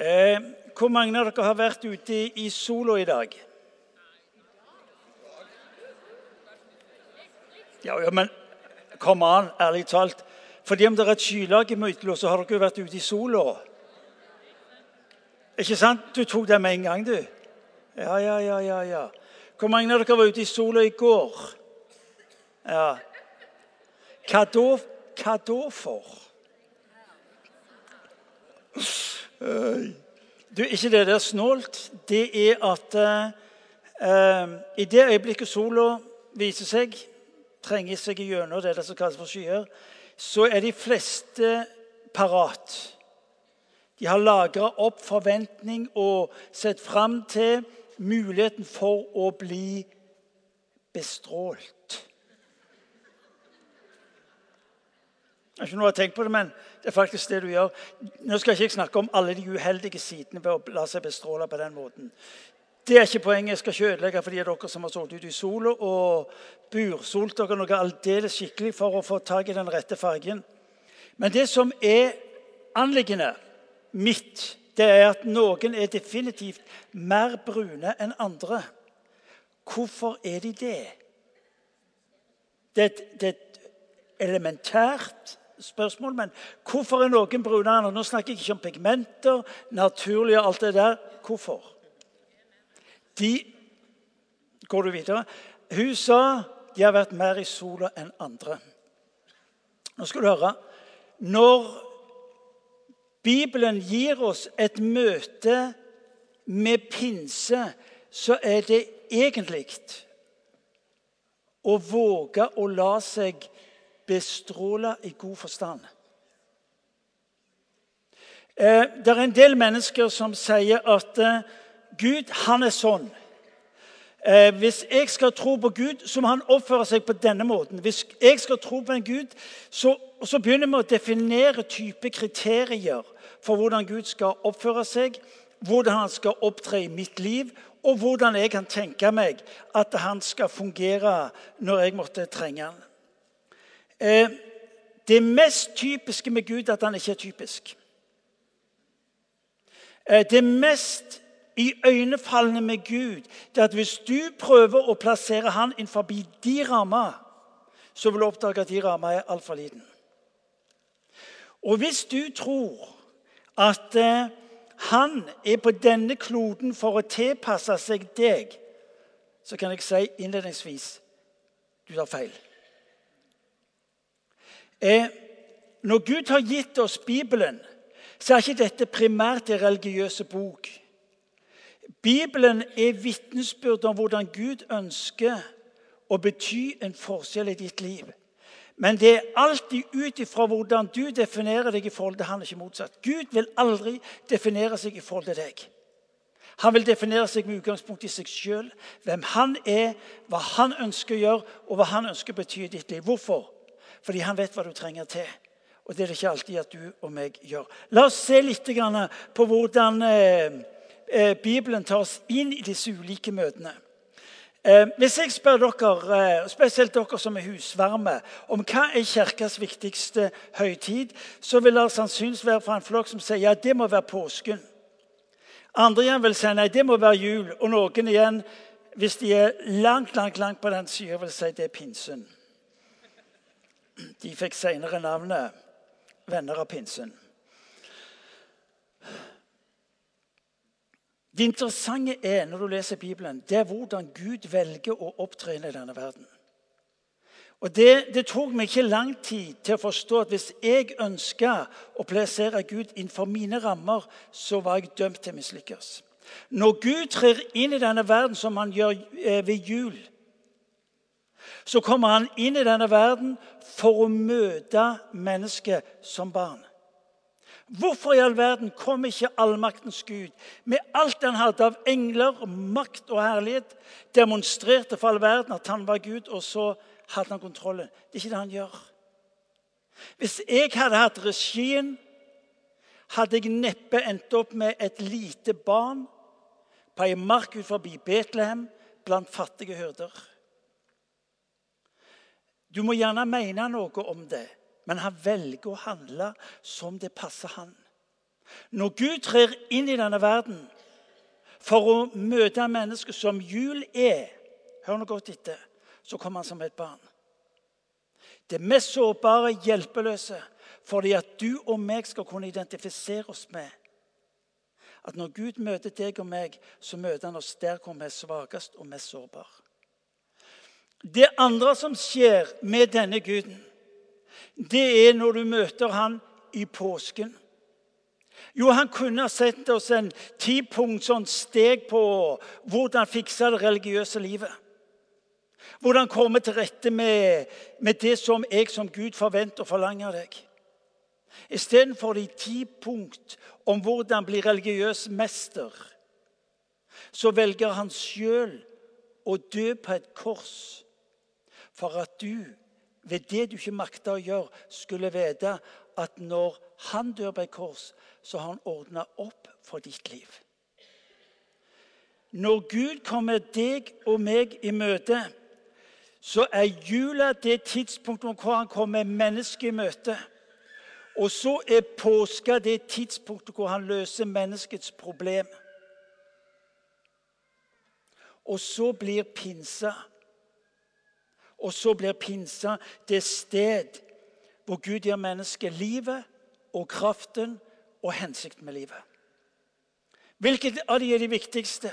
Eh, hvor mange av dere har vært ute i, i sola i dag? Ja, ja, men kom an, ærlig talt. Fordi om det er et skylag i Mytlo, så har dere jo vært ute i sola. Ikke sant? Du tok det med en gang, du. Ja, ja, ja, ja. ja. Hvor mange av dere var ute i sola i går? Ja. Hva da, hva da for? Du, ikke det der snålt. Det er at eh, i det øyeblikket sola viser seg, trenger seg gjennom det det som kalles for skyer, så er de fleste parat. De har lagra opp forventning og sett fram til muligheten for å bli bestrålt. Jeg har ikke noe å tenke på det, men det er faktisk det du gjør. Nå skal jeg ikke snakke om alle de uheldige sidene ved å la seg bestråle på den måten. Det er ikke poenget. Jeg skal ikke ødelegge for de av dere som har solgt ut i sola og bursolt dere noe aldeles skikkelig for å få tak i den rette fargen. Men det som er anliggende mitt, det er at noen er definitivt mer brune enn andre. Hvorfor er de det? Det er det er et elementært spørsmål, men hvorfor er noen brunere enn? Nå snakker jeg ikke om pigmenter, naturlig og alt det der. Hvorfor? De Går du videre? Hun sa de har vært mer i sola enn andre. Nå skal du høre. Når Bibelen gir oss et møte med pinse, så er det egentlig å våge å la seg bestråle i god forstand. Eh, det er en del mennesker som sier at eh, Gud, han er sånn. Eh, hvis jeg skal tro på Gud, så må han oppføre seg på denne måten. Hvis jeg skal tro på en Gud, så, så begynner vi å definere type kriterier for hvordan Gud skal oppføre seg, hvordan han skal opptre i mitt liv, og hvordan jeg kan tenke meg at han skal fungere når jeg måtte trenge han. Eh, det mest typiske med Gud er at han ikke er typisk. Eh, det mest iøynefallende med Gud det er at hvis du prøver å plassere han innenfor de rammer, så vil du oppdage at de rammer er altfor liten. Og hvis du tror at eh, han er på denne kloden for å tilpasse seg deg, så kan jeg si innledningsvis du tar feil. Eh, når Gud har gitt oss Bibelen, så er ikke dette primært en religiøse bok. Bibelen er vitnesbyrd om hvordan Gud ønsker å bety en forskjell i ditt liv. Men det er alltid ut ifra hvordan du definerer deg i forhold til han, ikke motsatt. Gud vil aldri definere seg i forhold til deg. Han vil definere seg med utgangspunkt i seg sjøl, hvem han er, hva han ønsker å gjøre, og hva han ønsker å bety i ditt liv. Hvorfor? Fordi han vet hva du trenger til. Og det er det ikke alltid at du og meg gjør. La oss se litt på hvordan eh, eh, Bibelen tar oss inn i disse ulike møtene. Eh, hvis jeg spør dere, spesielt dere som er husvarme, om hva er kirkas viktigste høytid, så vil det sannsynligvis være fra en flokk som sier ja, det må være påsken. Andre igjen vil si nei, det må være jul. Og noen igjen, hvis de er langt langt, langt på den sida, vil si det er pinsen. De fikk senere navnet Venner av pinsen. Det interessante er når du leser Bibelen, det er hvordan Gud velger å opptre i denne verden. Og det, det, tok meg ikke lang tid til å forstå at hvis jeg ønska å plassere Gud innenfor mine rammer, så var jeg dømt til å mislykkes. Når Gud trer inn i denne verden som han gjør eh, ved jul, så kommer han inn i denne verden for å møte mennesket som barn. Hvorfor i all verden kom ikke allmaktens Gud med alt han hadde av engler, makt og herlighet, demonstrerte for all verden at han var Gud, og så hadde han kontrollen? Det er ikke det han gjør. Hvis jeg hadde hatt regien, hadde jeg neppe endt opp med et lite barn på ei mark ut forbi Betlehem blant fattige hyrder. Du må gjerne mene noe om det, men han velger å handle som det passer han. Når Gud trer inn i denne verden for å møte mennesker som jul er Hør nå godt etter. Så kommer han som et barn. Det mest sårbare, hjelpeløse, fordi at du og meg skal kunne identifisere oss med at når Gud møter deg og meg, så møter han oss der hvor vi er svakest og mest sårbare. Det andre som skjer med denne guden, det er når du møter han i påsken. Jo, han kunne ha sett oss en tipunkt sånn steg på hvordan fikse det religiøse livet. Hvordan komme til rette med, med det som jeg som Gud forventer og forlanger av deg. Istedenfor de ti punkt om hvordan bli religiøs mester, så velger han sjøl å dø på et kors for at du, ved det du ikke makta å gjøre, skulle vite at når han dør på et kors, så har han ordna opp for ditt liv. Når Gud kommer deg og meg i møte, så er jula det tidspunktet hvor han kommer mennesket i møte. Og så er påska det tidspunktet hvor han løser menneskets problem. Og så blir pinsa Og så blir pinsa det sted hvor Gud gir mennesket livet og kraften og hensikten med livet. Hvilket av de er de viktigste?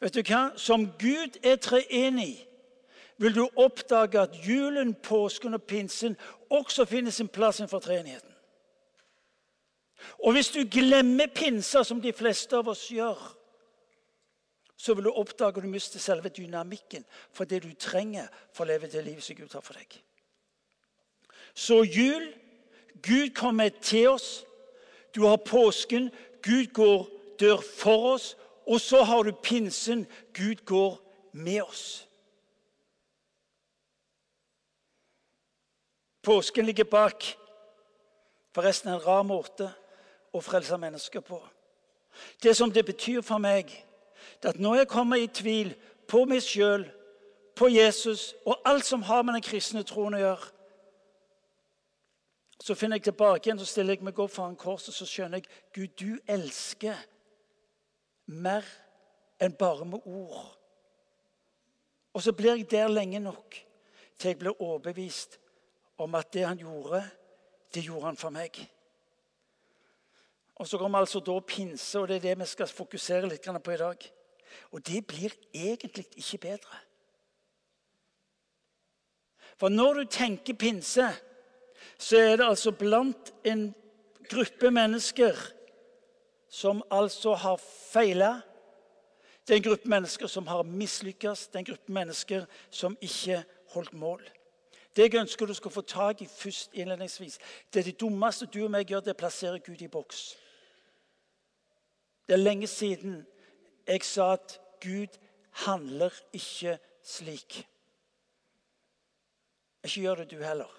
Vet du hva? Som Gud er treenig, vil du oppdage at julen, påsken og pinsen også finner sin plass innenfor treenigheten. Og hvis du glemmer pinsa, som de fleste av oss gjør, så vil du oppdage at du mister selve dynamikken for det du trenger for å leve det livet som Gud har for deg. Så jul Gud kommer til oss. Du har påsken. Gud går dør for oss. Og så har du pinsen. Gud går med oss. Påsken ligger bak. Forresten en rar måte å frelse mennesker på. Det som det betyr for meg, det at når jeg kommer i tvil på meg sjøl, på Jesus og alt som har med den kristne troen å gjøre, så finner jeg tilbake igjen, så stiller jeg meg opp foran korset så skjønner jeg Gud, du elsker mer enn bare med ord. Og så blir jeg der lenge nok til jeg blir overbevist om at det han gjorde, det gjorde han for meg. Og Så kommer altså da pinse, og det er det vi skal fokusere litt på i dag. Og det blir egentlig ikke bedre. For når du tenker pinse, så er det altså blant en gruppe mennesker som altså har feila. Det er en gruppe mennesker som har mislykkes. Det er en gruppe mennesker som ikke holdt mål. Det jeg ønsker du skal få tak i først innledningsvis, det er det dummeste du og meg gjør, det er å plassere Gud i boks. Det er lenge siden jeg sa at Gud handler ikke slik. Ikke gjør det du heller.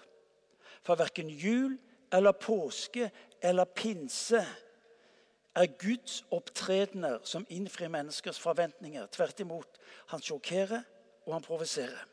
For verken jul eller påske eller pinse er Guds opptredener som innfrir menneskers forventninger. Tvert imot. Han sjokkerer, og han provoserer.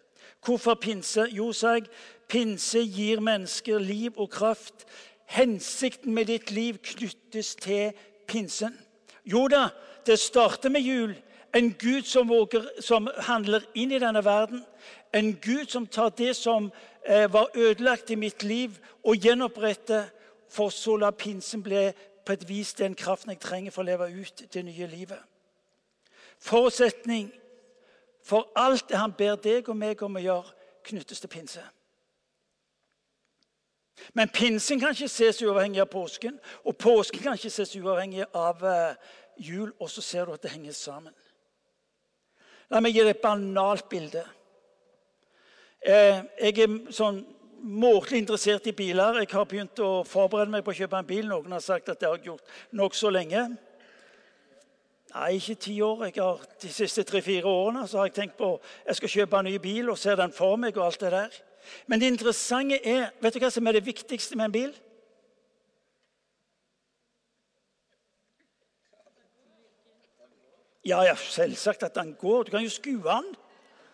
Hvorfor pinse? Jo, sa jeg, pinse gir mennesker liv og kraft. Hensikten med ditt liv knyttes til pinsen. Jo da, det starter med jul. En Gud som, våger, som handler inn i denne verden. En Gud som tar det som eh, var ødelagt i mitt liv, og gjenoppretter, for så la pinsen bli på et vis den kraften jeg trenger for å leve ut det nye livet. Forutsetning for alt det han ber deg og meg om å gjøre, knyttes til pinse. Men pinsen kan ikke ses uavhengig av påsken, og påsken kan ikke ses uavhengig av uh, jul. Og så ser du at det henger sammen. La meg gi deg et banalt bilde. Uh, jeg er sånn måtelig interessert i biler. Jeg har begynt å forberede meg på å kjøpe en bil. Noen har sagt at det har jeg gjort nokså lenge. Nei, ikke ti år. Har, de siste tre-fire årene så har jeg tenkt på jeg skal kjøpe en ny bil og ser den for meg. og alt det der. Men det interessante er Vet du hva som er det viktigste med en bil? Ja, ja, selvsagt at den går. Du kan jo skue den.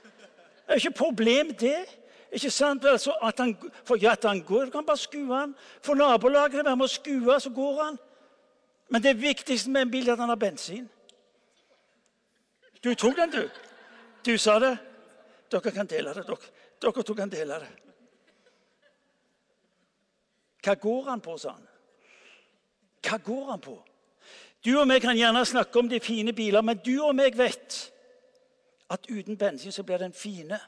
Det er ikke problem, det. Ikke sant? Altså, at han, for ja, at han går, Du kan bare skue den. For nabolaget er med å skue, så går han. Men det viktigste med en bil er at han har bensin. Du tok den, du. Du sa det. Dere kan dele det. Dere, dere to kan dele det. Hva går han på, sa han. Hva går han på? Du og meg kan gjerne snakke om de fine biler, men du og meg vet at uten bensin så blir den fine.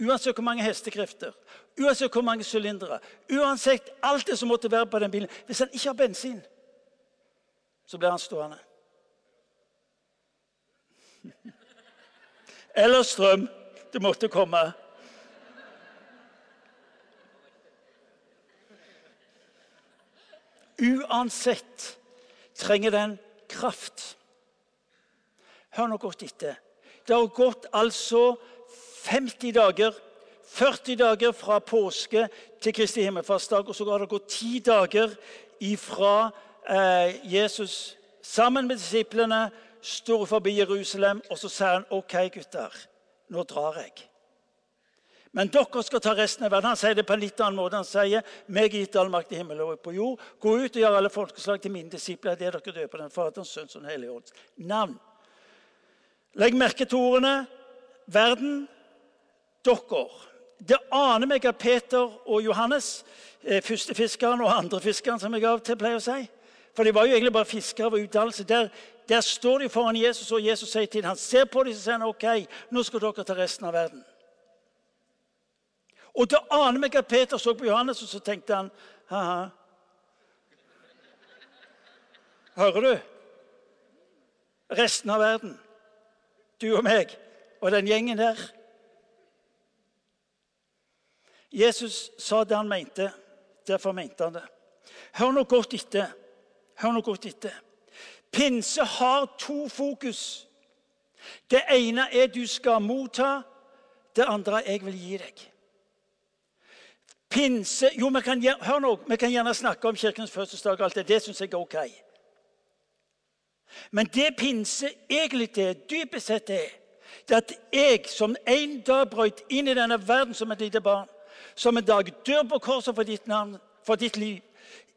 Uansett hvor mange hestekrefter, uansett hvor mange sylindere, uansett alt det som måtte være på den bilen. Hvis han ikke har bensin, så blir han stående. Eller strøm. Det måtte komme. Uansett trenger den kraft. Hør nå godt etter. Det har gått altså 50 dager, 40 dager fra påske til Kristi himmelfartsdag, og så har det gått 10 dager ifra eh, Jesus sammen med disiplene står forbi Jerusalem, og så sier han OK, gutter, nå drar jeg. Men dere skal ta resten av verden. Han sier det på en litt annen måte. Han sier, meg gitt all makt i himmelen og på jord. Gå ut og gjør alle folkeslag til mine disipler. Det er dere døper den Faderens, Sønns og Den hellige ånds navn. Legg merke til ordene verden, dere. Det aner meg at Peter og Johannes, førstefiskeren første fiskeren og andre fiskeren, som jeg av og til pleier å si For de var jo egentlig bare fiskere ved utdannelse. Der, der står de foran Jesus, og Jesus sier til dem, han ser på dem og sier OK, nå skal dere ta resten av verden. Og da aner meg at Peter så på Johannes, og så tenkte han ha-ha. Hører du? Resten av verden. Du og meg og den gjengen der. Jesus sa det han mente. Derfor mente han det. Hør nå godt etter. Hør nå godt etter. Pinse har to fokus. Det ene er du skal motta. Det andre er jeg vil gi deg. Pinse Jo, vi kan, hør nå, vi kan gjerne snakke om kirkens fødselsdag. og alt Det det syns jeg er ok. Men det pinse egentlig er, dypest sett er, det at jeg som en dag brøt inn i denne verden som et lite barn, som en dag dør på korset for ditt navn, for ditt liv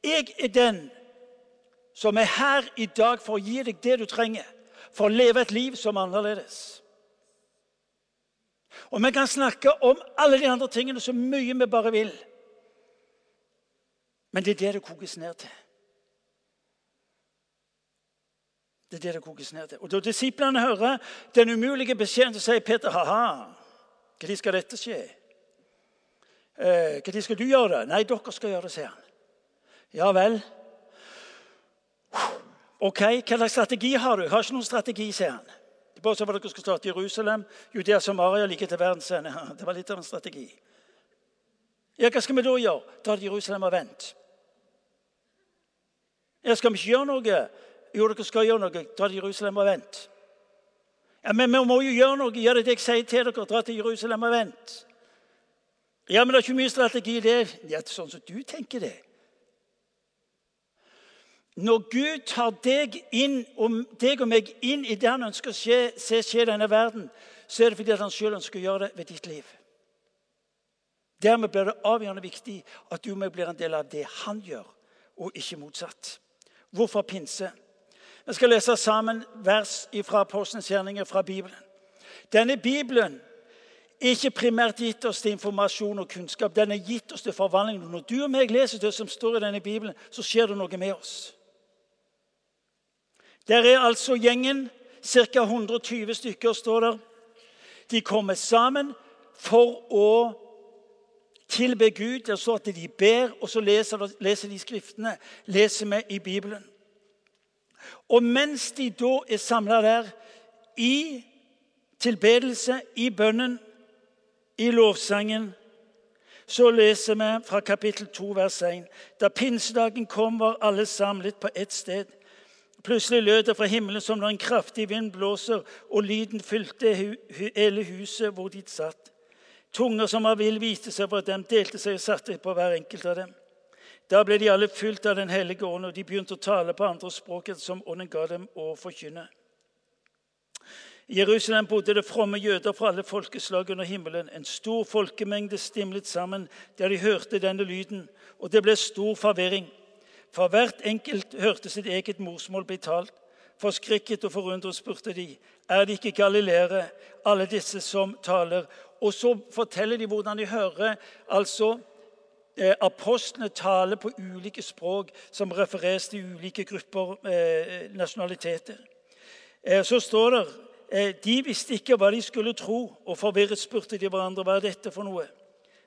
Jeg er den som er her i dag for å gi deg det du trenger for å leve et liv som er annerledes. Og vi kan snakke om alle de andre tingene så mye vi bare vil. Men det er det det kokes ned til. Det er det det kokes ned til. Og Da disiplene hører den umulige beskjeden, så sier Peter ha-ha. Når skal dette skje? Eh, skal du gjøre det? Nei, dere skal gjøre det, sier han. Ja vel. Ok, Hva slags strategi har du? Har ikke noen strategi, sier han. Det Bortsett at dere skal starte Jerusalem, Judea, Samaria, like til verdens ende. Det var litt av en strategi. Ja, Hva skal vi da gjøre? Dra til Jerusalem og vente. Ja, skal vi ikke gjøre noe? Jo, dere skal gjøre noe. Dra til Jerusalem og vent.' Ja, Men vi må jo gjøre noe. Gjør det jeg sier til dere. Dra til Jerusalem og vent.' Ja, men det er ikke mye strategi i det. Ja, det er sånn som du tenker det. Når Gud tar deg, inn, og deg og meg inn i det han ønsker å skje, se skje i denne verden, så er det fordi han sjøl ønsker å gjøre det ved ditt liv. Dermed blir det avgjørende viktig at du og meg blir en del av det han gjør, og ikke motsatt. Hvorfor pinse? Vi skal lese sammen vers fra Apostelens gjerninger fra Bibelen. Denne Bibelen er ikke primært gitt oss til informasjon og kunnskap. Den er gitt oss til forvandling. Når du og meg leser det som står i denne Bibelen, så skjer det noe med oss. Der er altså gjengen, ca. 120 stykker, står der. De kommer sammen for å tilbe Gud. Det står at de ber, og så leser, leser de Skriftene. Leser vi i Bibelen. Og mens de da er samla der i tilbedelse, i bønnen, i lovsangen, så leser vi fra kapittel 2, vers 1. Da pinsedagen kom, var alle samlet på ett sted. Plutselig lød det fra himmelen som når en kraftig vind blåser, og lyden fylte hele huset hvor de satt. Tunger som av vill viste seg for dem, delte seg og satte på hver enkelt av dem. Da ble de alle fylt av Den hellige ånd, og de begynte å tale på andre språk som ånden ga dem å forkynne. I Jerusalem bodde det fromme jøder fra alle folkeslag under himmelen. En stor folkemengde stimlet sammen der de hørte denne lyden, og det ble stor forvirring. For hvert enkelt hørte sitt eget morsmål bli talt. Forskrekket og forundret spurte de, er det ikke galileere, alle disse som taler? Og så forteller de hvordan de hører altså eh, apostlene tale på ulike språk som refereres til ulike grupper, eh, nasjonaliteter. Eh, så står det de visste ikke hva de skulle tro, og forvirret spurte de hverandre hva er dette for noe.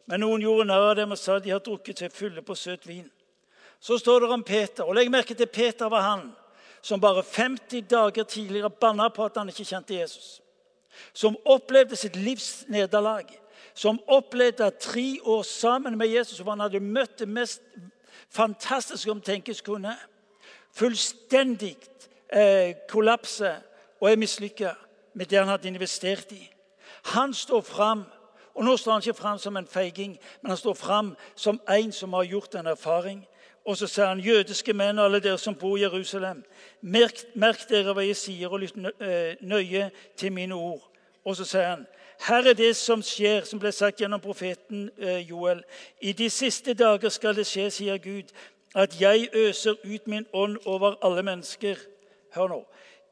Men noen gjorde narr av dem og sa de har drukket seg fulle på søt vin. Så står det om Peter, og legg merke til Peter var han som bare 50 dager tidligere banna på at han ikke kjente Jesus. Som opplevde sitt livs nederlag. Som opplevde at tre år sammen med Jesus som han hadde møtt det mest fantastiske om tenkes kunne. Fullstendig eh, kollapse og er mislykka med det han hadde investert i. Han står fram. Og nå står han ikke fram som en feiging, men han står fram som en som har gjort en erfaring. Og så sier han, jødiske menn alle dere som bor i Jerusalem, merk, merk dere hva jeg sier, og lytt eh, nøye til mine ord. Og så sier han, her er det som skjer, som ble sagt gjennom profeten eh, Joel. I de siste dager skal det skje, sier Gud, at jeg øser ut min ånd over alle mennesker. Hør nå.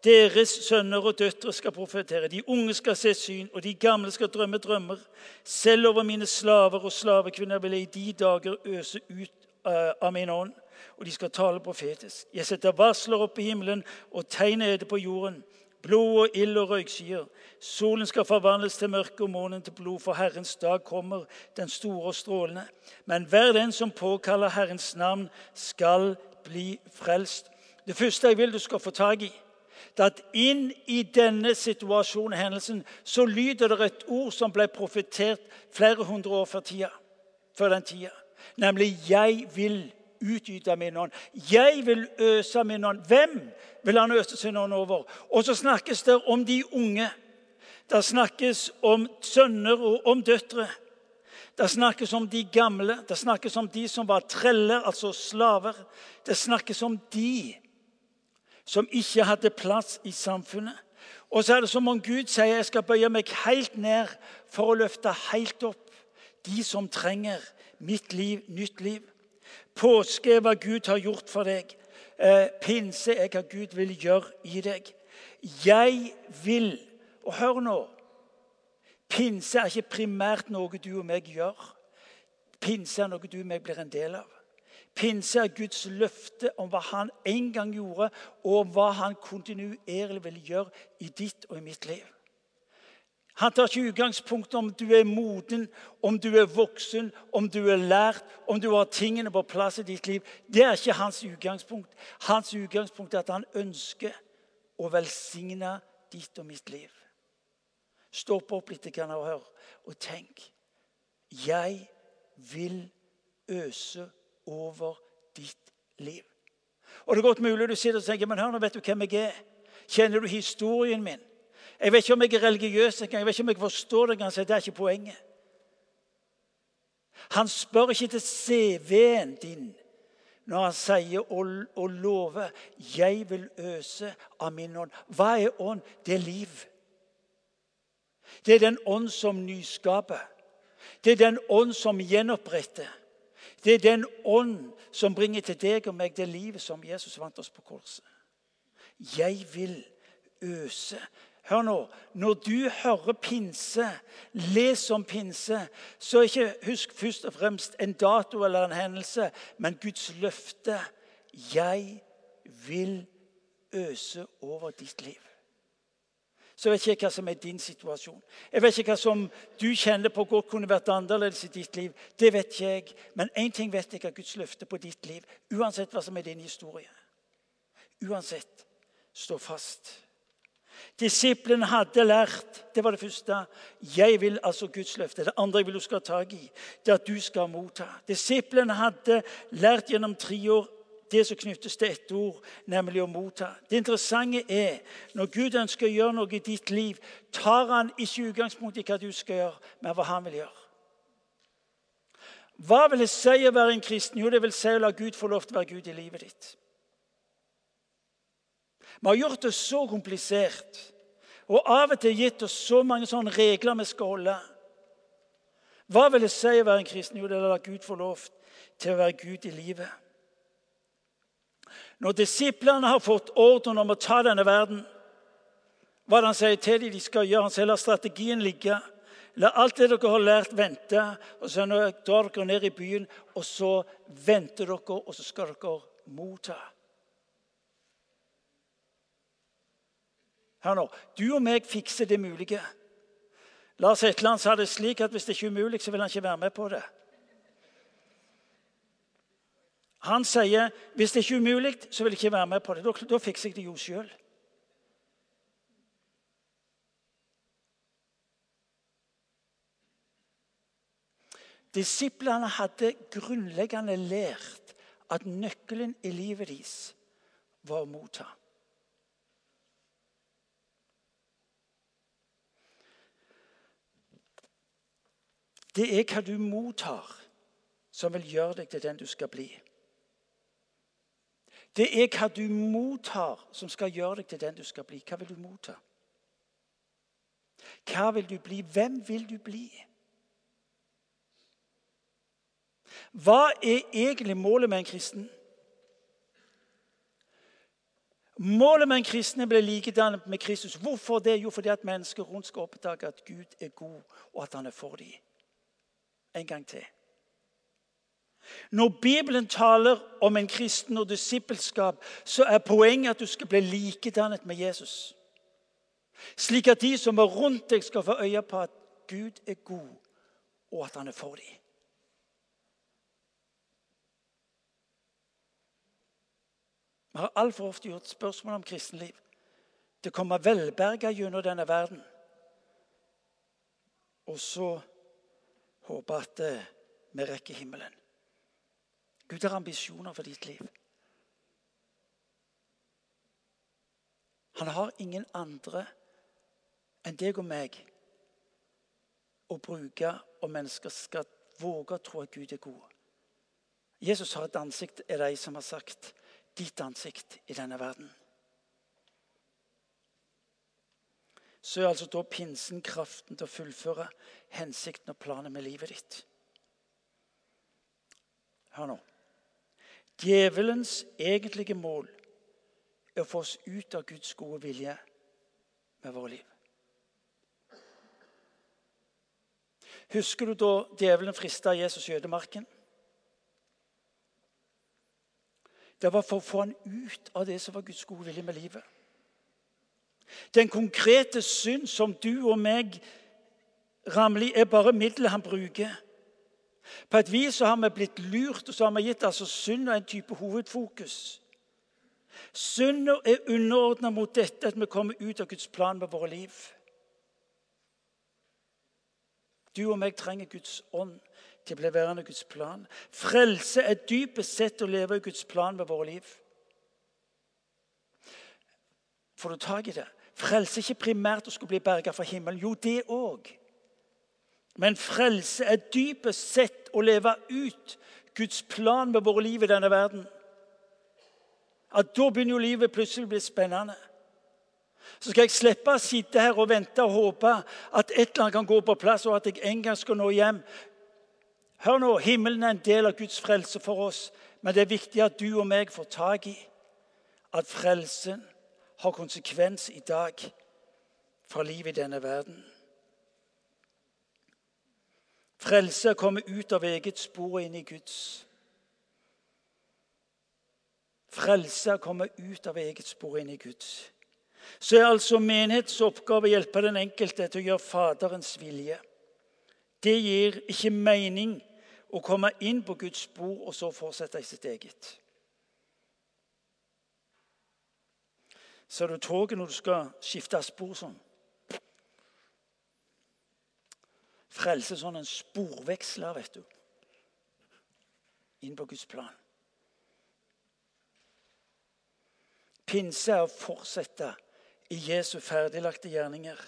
Deres sønner og døtre skal profetere, de unge skal se syn, og de gamle skal drømme drømmer. Selv over mine slaver og slavekvinner vil jeg i de dager øse ut av min ånd, og de skal tale profetisk. Jeg setter varsler opp i himmelen og tegner det på jorden. Blod og ild og røykskyer. Solen skal forvandles til mørke og månen til blod, for Herrens dag kommer, den store og strålende. Men hver den som påkaller Herrens navn, skal bli frelst. Det første jeg vil du skal få tak i, det er at inn i denne situasjonen, hendelsen, så lyder det et ord som ble profetert flere hundre år før, tida, før den tida nemlig 'Jeg vil utgyte min ånd'. Jeg vil øse min ånd. Hvem vil han øse sin ånd over? Og så snakkes det om de unge. Det snakkes om sønner og om døtre. Det snakkes om de gamle, det snakkes om de som var treller, altså slaver. Det snakkes om de som ikke hadde plass i samfunnet. Og så er det som om Gud sier jeg skal bøye meg helt ned for å løfte helt opp de som trenger mitt liv, nytt liv. Påske er hva Gud har gjort for deg. Eh, pinse er hva Gud vil gjøre i deg. Jeg vil Og hør nå. Pinse er ikke primært noe du og meg gjør. Pinse er noe du og meg blir en del av. Pinse er Guds løfte om hva han en gang gjorde, og hva han kontinuerlig vil gjøre i ditt og i mitt liv. Han tar ikke utgangspunkt om du er moden, om du er voksen, om du er lært, om du har tingene på plass i ditt liv. Det er ikke hans utgangspunkt. Hans utgangspunkt er at han ønsker å velsigne ditt og mitt liv. Stopp opp litt kan og hør, og tenk. Jeg vil øse over ditt liv. Og Det er godt mulig du sitter og tenker men hør nå, vet du hvem jeg er. Kjenner du historien min? Jeg vet ikke om jeg er religiøs engang. Jeg vet ikke om jeg forstår det engang. Det er ikke poenget. Han spør ikke til CV-en din når han sier og, og lover 'Jeg vil øse av min ånd'. Hva er ånd? Det er liv. Det er den ånd som nyskaper. Det er den ånd som gjenoppretter. Det er den ånd som bringer til deg og meg det livet som Jesus vant oss på korset. Jeg vil øse Hør nå. Når du hører pinse, les om pinse, så ikke husk først og fremst en dato eller en hendelse, men Guds løfte. Jeg vil øse over ditt liv. Så jeg vet ikke hva som er din situasjon. Jeg vet ikke hva som du kjenner på godt kunne vært annerledes i ditt liv. Det vet ikke jeg. Men én ting vet jeg av Guds løfte på ditt liv. Uansett hva som er din historie. Uansett, stå fast. Disiplene hadde lært det var det første. Jeg vil altså Guds løfte. Det andre jeg vil du skal ha tak i, det er at du skal motta. Disiplene hadde lært gjennom tre år det som knyttes til ett ord, nemlig å motta. Det interessante er når Gud ønsker å gjøre noe i ditt liv, tar han ikke utgangspunkt i hva du skal gjøre, men hva han vil gjøre. Hva vil det si å være en kristen? Jo, det vil si å la Gud få lov til å være Gud i livet ditt. Vi har gjort det så komplisert og av og til gitt oss så mange sånne regler vi skal holde. Hva vil det si å være en kristen? Jo, det er å la Gud få lov til å være Gud i livet. Når disiplene har fått ordren om å ta denne verden, hva er det han sier til dem de skal gjøre? Han sier la strategien ligge. La alt det dere har lært, vente. Og så drar dere ned i byen, og så venter dere, og så skal dere motta. Hør nå. Du og meg fikser det mulige. Lars Hetland sa det slik at hvis det ikke er umulig, så vil han ikke være med på det. Han sier hvis det ikke er umulig, så vil jeg ikke være med på det. Da, da fikser jeg det jo sjøl. Disiplene hadde grunnleggende lært at nøkkelen i livet deres var å motta. Det er hva du mottar, som vil gjøre deg til den du skal bli. Det er hva du mottar, som skal gjøre deg til den du skal bli. Hva vil du motta? Hva vil du bli? Hvem vil du bli? Hva er egentlig målet med en kristen? Målet med en kristen er å bli likedannet med Kristus. Hvorfor det? Jo, fordi at mennesker rundt skal oppdage at Gud er god, og at han er for dem. En gang til. Når Bibelen taler om en kristen og disippelskap, så er poenget at du skal bli likedannet med Jesus. Slik at de som er rundt deg, skal få øye på at Gud er god, og at han er for dem. Vi har altfor ofte gjort spørsmål om kristenliv Det kommer komme velberga gjennom denne verden. Og så håpe at eh, vi rekker himmelen. Gud har ambisjoner for ditt liv. Han har ingen andre enn deg og meg å bruke, og mennesker skal våge å tro at Gud er god. Jesus har et ansikt, er de som har sagt ditt ansikt i denne verden. Så er altså da pinsen kraften til å fullføre hensikten og planen med livet ditt. Hør nå. Djevelens egentlige mål er å få oss ut av Guds gode vilje med våre liv. Husker du da djevelen frista Jesus i ødemarken? Det var for å få han ut av det som var Guds gode vilje med livet. Den konkrete synd som du og meg ramler i, er bare middelet han bruker. På et vis så har vi blitt lurt, og så har vi gitt altså synda en type hovedfokus. Synda er underordna mot dette at vi kommer ut av Guds plan med våre liv. Du og meg trenger Guds ånd til å bli værende Guds plan. Frelse er dypest sett å leve i Guds plan med våre liv. Får du tak i det? Frelse er ikke primært å skulle bli berga fra himmelen. Jo, det òg. Men frelse er dypest sett å leve ut Guds plan med våre liv i denne verden. At Da begynner jo livet plutselig å bli spennende. Så skal jeg slippe å sitte her og vente og håpe at et eller annet kan gå på plass, og at jeg en gang skal nå hjem. Hør nå, Himmelen er en del av Guds frelse for oss, men det er viktig at du og meg får tak i at frelsen har konsekvens i dag for livet i denne verden. Frelse er å komme ut av eget spor og inn i Guds. Frelse er å komme ut av eget spor og inn i Guds. Så er altså menighetens oppgave å hjelpe den enkelte til å gjøre Faderens vilje. Det gir ikke mening å komme inn på Guds spor og så fortsette i sitt eget. Ser du toget når du skal skifte spor sånn? Frelse sånn en sporveksler, vet du. Inn på Guds plan. Pinse er å fortsette i Jesu ferdiglagte gjerninger.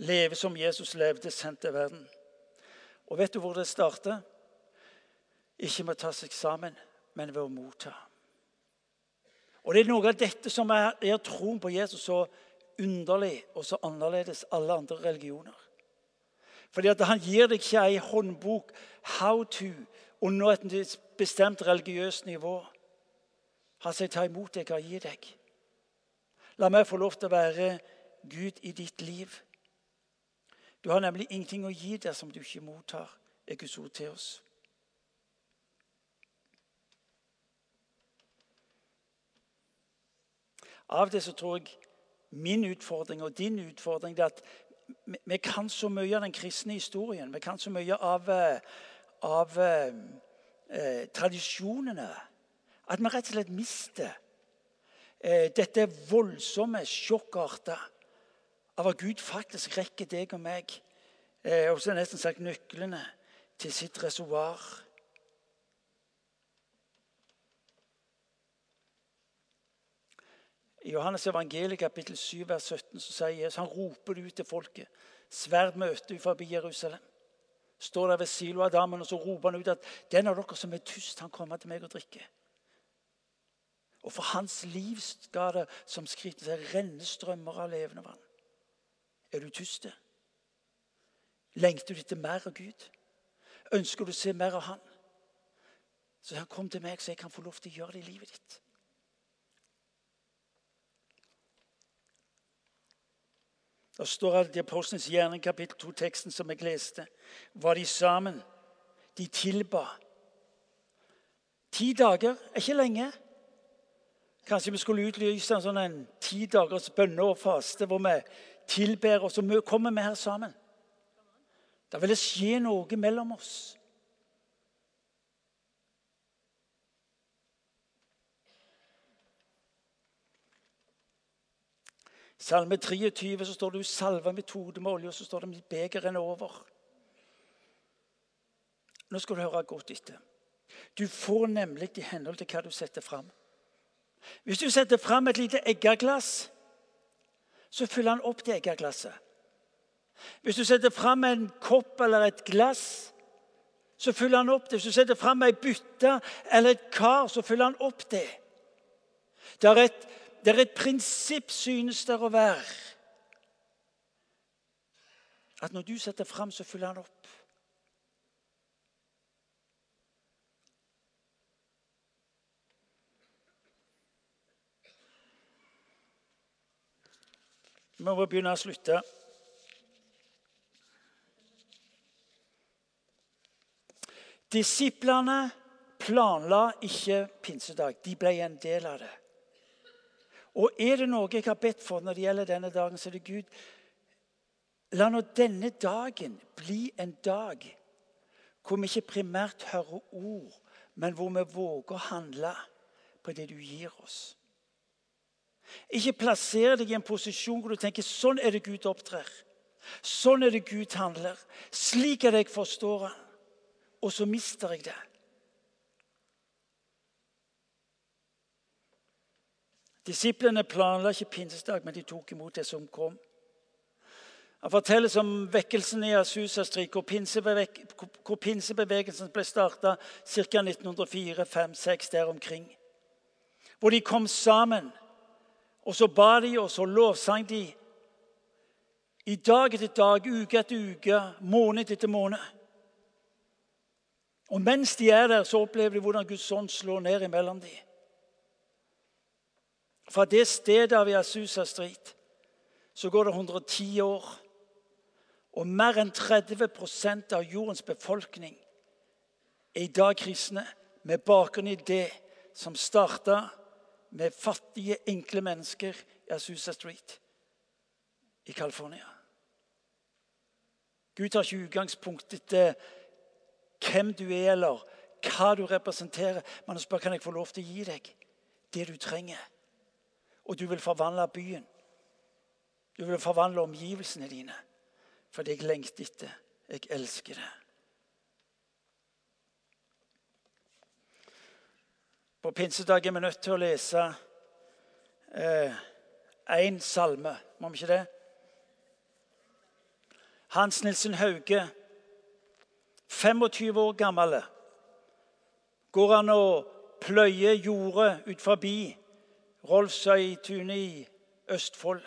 Leve som Jesus levde, sendt til verden. Og vet du hvor det starter? Ikke med å ta seg sammen, men ved å motta. Og Det er noe av dette som er, troen på Jesus så underlig og så annerledes alle andre religioner. Fordi at Han gir deg ikke ei håndbok how to under et bestemt religiøst nivå. Han sier, 'Ta imot det jeg har gitt deg'. La meg få lov til å være Gud i ditt liv. Du har nemlig ingenting å gi dersom du ikke mottar er Guds og til. Av så tror jeg min utfordring og din utfordring er at vi kan så mye av den kristne historien. Vi kan så mye av, eh, av eh, eh, tradisjonene at vi rett og slett mister eh, dette voldsomme sjokkarta av at Gud faktisk rekker deg og meg eh, og så nesten sagt nøklene til sitt reservoar. I Johannes evangeliet kapittel 7, vers 17 så sier Jesus, han roper ut til folket. Sverd møter ut forbi Jerusalem. Står der ved Siloadammen og så roper han ut at den av dere som er tyst, han kommer til meg og drikker. Og for hans liv skal det som skriften seg renne strømmer av levende vann. Er du tyst? Lengter du etter mer av Gud? Ønsker du å se mer av Han? Så han kom til meg, så jeg kan få lov til å gjøre det i livet ditt. Det står at i Apostlenes gjerning, kapittel 2-teksten som jeg leste, var de sammen. De tilba. Ti dager er ikke lenge. Kanskje vi skulle utlyse en sånn ti dagers bønne og faste hvor vi tilber, og så kommer vi her sammen. Da vil det skje noe mellom oss. Salme 23 så står det 'Du salver mitt hode med olje', og så står det 'Mitt beger renner over'. Nå skal du høre godt etter. Du får nemlig i henhold til hva du setter fram. Hvis du setter fram et lite eggeglass, så fyller han opp det eggeglasset. Hvis du setter fram en kopp eller et glass, så fyller han opp det. Hvis du setter fram ei bytte eller et kar, så fyller han opp det. Det er et det er et prinsipp, synes det å være, at når du setter fram, så fyller han opp. Vi må begynne å slutte. Disiplene planla ikke pinsedag. De ble en del av det. Og er det noe jeg har bedt for når det gjelder denne dagen, så er det Gud La nå denne dagen bli en dag hvor vi ikke primært hører ord, men hvor vi våger å handle på det du gir oss. Ikke plasser deg i en posisjon hvor du tenker sånn er det Gud opptrer. Sånn er det Gud handler. Slik er det jeg forstår han. Og så mister jeg det. Disiplene planla ikke pinsedag, men de tok imot det som kom. Han fortelles om vekkelsen i Asusastrik, hvor, hvor pinsebevegelsen ble starta ca. 1904-1905-1906 der omkring. Hvor de kom sammen, og så ba de, og så lovsang de. I dag etter dag, uke etter uke, måned etter måned. Og mens de er der, så opplever de hvordan Guds ånd slår ned imellom dem. Fra det stedet av Asusa Street så går det 110 år. Og mer enn 30% av jordens befolkning er i dag kristne, med bakgrunn i det som starta med fattige, enkle mennesker i Asusa Street i California. Gud tar ikke utgangspunkt etter hvem du er, eller hva du representerer, men han spør kan jeg få lov til å gi deg det du trenger og du vil forvandle byen. Du vil forvandle omgivelsene dine. Fordi jeg lengter etter. Jeg elsker det. På pinsedag er vi nødt til å lese én eh, salme. Må vi ikke det? Hans Nilsen Hauge, 25 år gammel, går han og pløyer jordet ut forbi Rolfsøytunet i Østfold.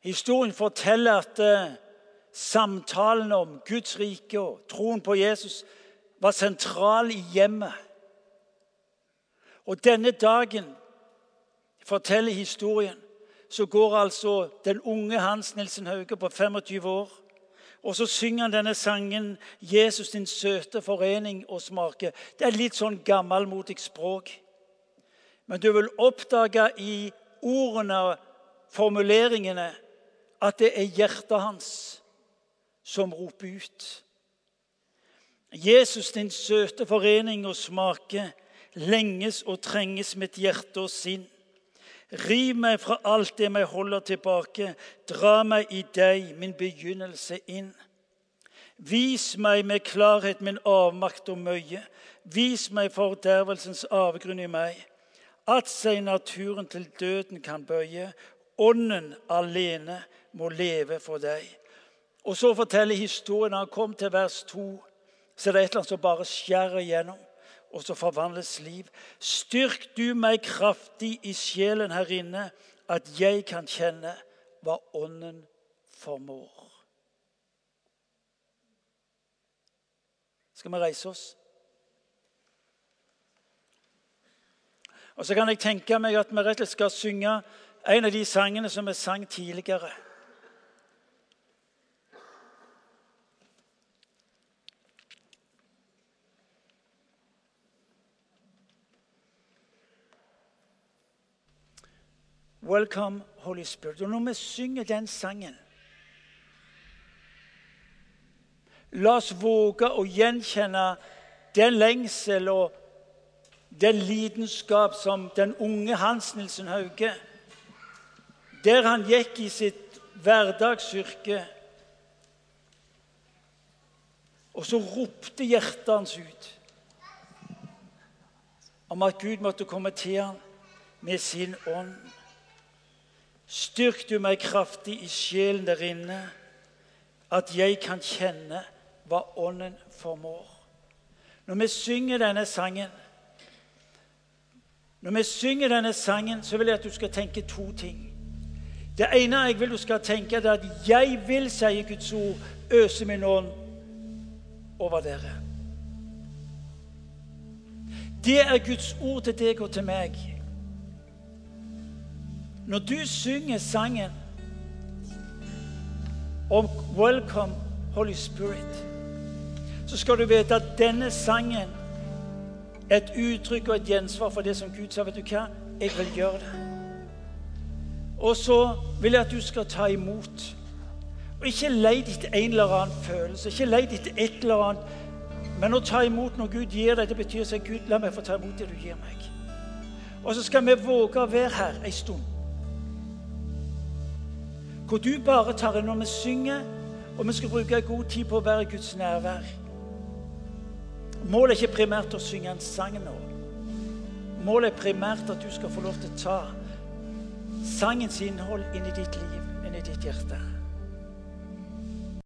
Historien forteller at uh, samtalen om Guds rike og troen på Jesus var sentral i hjemmet. Og denne dagen forteller historien, så går altså den unge Hans Nilsen Hauge på 25 år og så synger han denne sangen 'Jesus, din søte forening og smake'. Det er litt sånn gammelmodig språk. Men du vil oppdage i ordene formuleringene at det er hjertet hans som roper ut. Jesus, din søte forening og smake, lenges og trenges mitt hjerte og sinn. Riv meg fra alt det meg holder tilbake. Dra meg i deg, min begynnelse, inn. Vis meg med klarhet min avmakt og møye. Vis meg fordervelsens avgrunn i meg. At seg naturen til døden kan bøye. Ånden alene må leve for deg. Og så forteller historien han kom til vers 2, så er det et eller annet som bare skjærer igjennom og så forvandles liv. Styrk du meg kraftig i sjelen her inne, at jeg kan kjenne hva Ånden formår. Skal vi reise oss? Og Så kan jeg tenke meg at vi rett og slett skal synge en av de sangene som vi sang tidligere. Welcome, Holy Spirit. Og når vi synger den sangen La oss våge å gjenkjenne den lengsel og den lidenskap som den unge Hans Nilsen Hauge Der han gikk i sitt hverdagsyrke. Og så ropte hjertet hans ut om at Gud måtte komme til ham med sin ånd. Styrk du meg kraftig i sjelen der inne, at jeg kan kjenne hva Ånden formår. Når vi synger denne sangen, når vi synger denne sangen, så vil jeg at du skal tenke to ting. Det ene jeg vil du skal tenke, er at 'jeg vil', sier Guds ord, 'øse min ånd over dere'. Det er Guds ord til deg og til meg. Når du synger sangen om 'Welcome, Holy Spirit', så skal du vite at denne sangen er et uttrykk og et gjensvar for det som Gud sa. Vet du hva? Jeg vil gjøre det. Og så vil jeg at du skal ta imot. Og Ikke leit etter en eller annen følelse, ikke leit etter et eller annet. Men å ta imot når Gud gir deg, det betyr at Gud, la meg få ta imot det du gir meg. Og så skal vi våge å være her en stund. Hvor du bare tar inn når vi synger, og vi skal bruke god tid på å være i Guds nærvær. Målet er ikke primært å synge en sang nå. Målet er primært at du skal få lov til å ta sangens innhold inn i ditt liv, inn i ditt hjerte.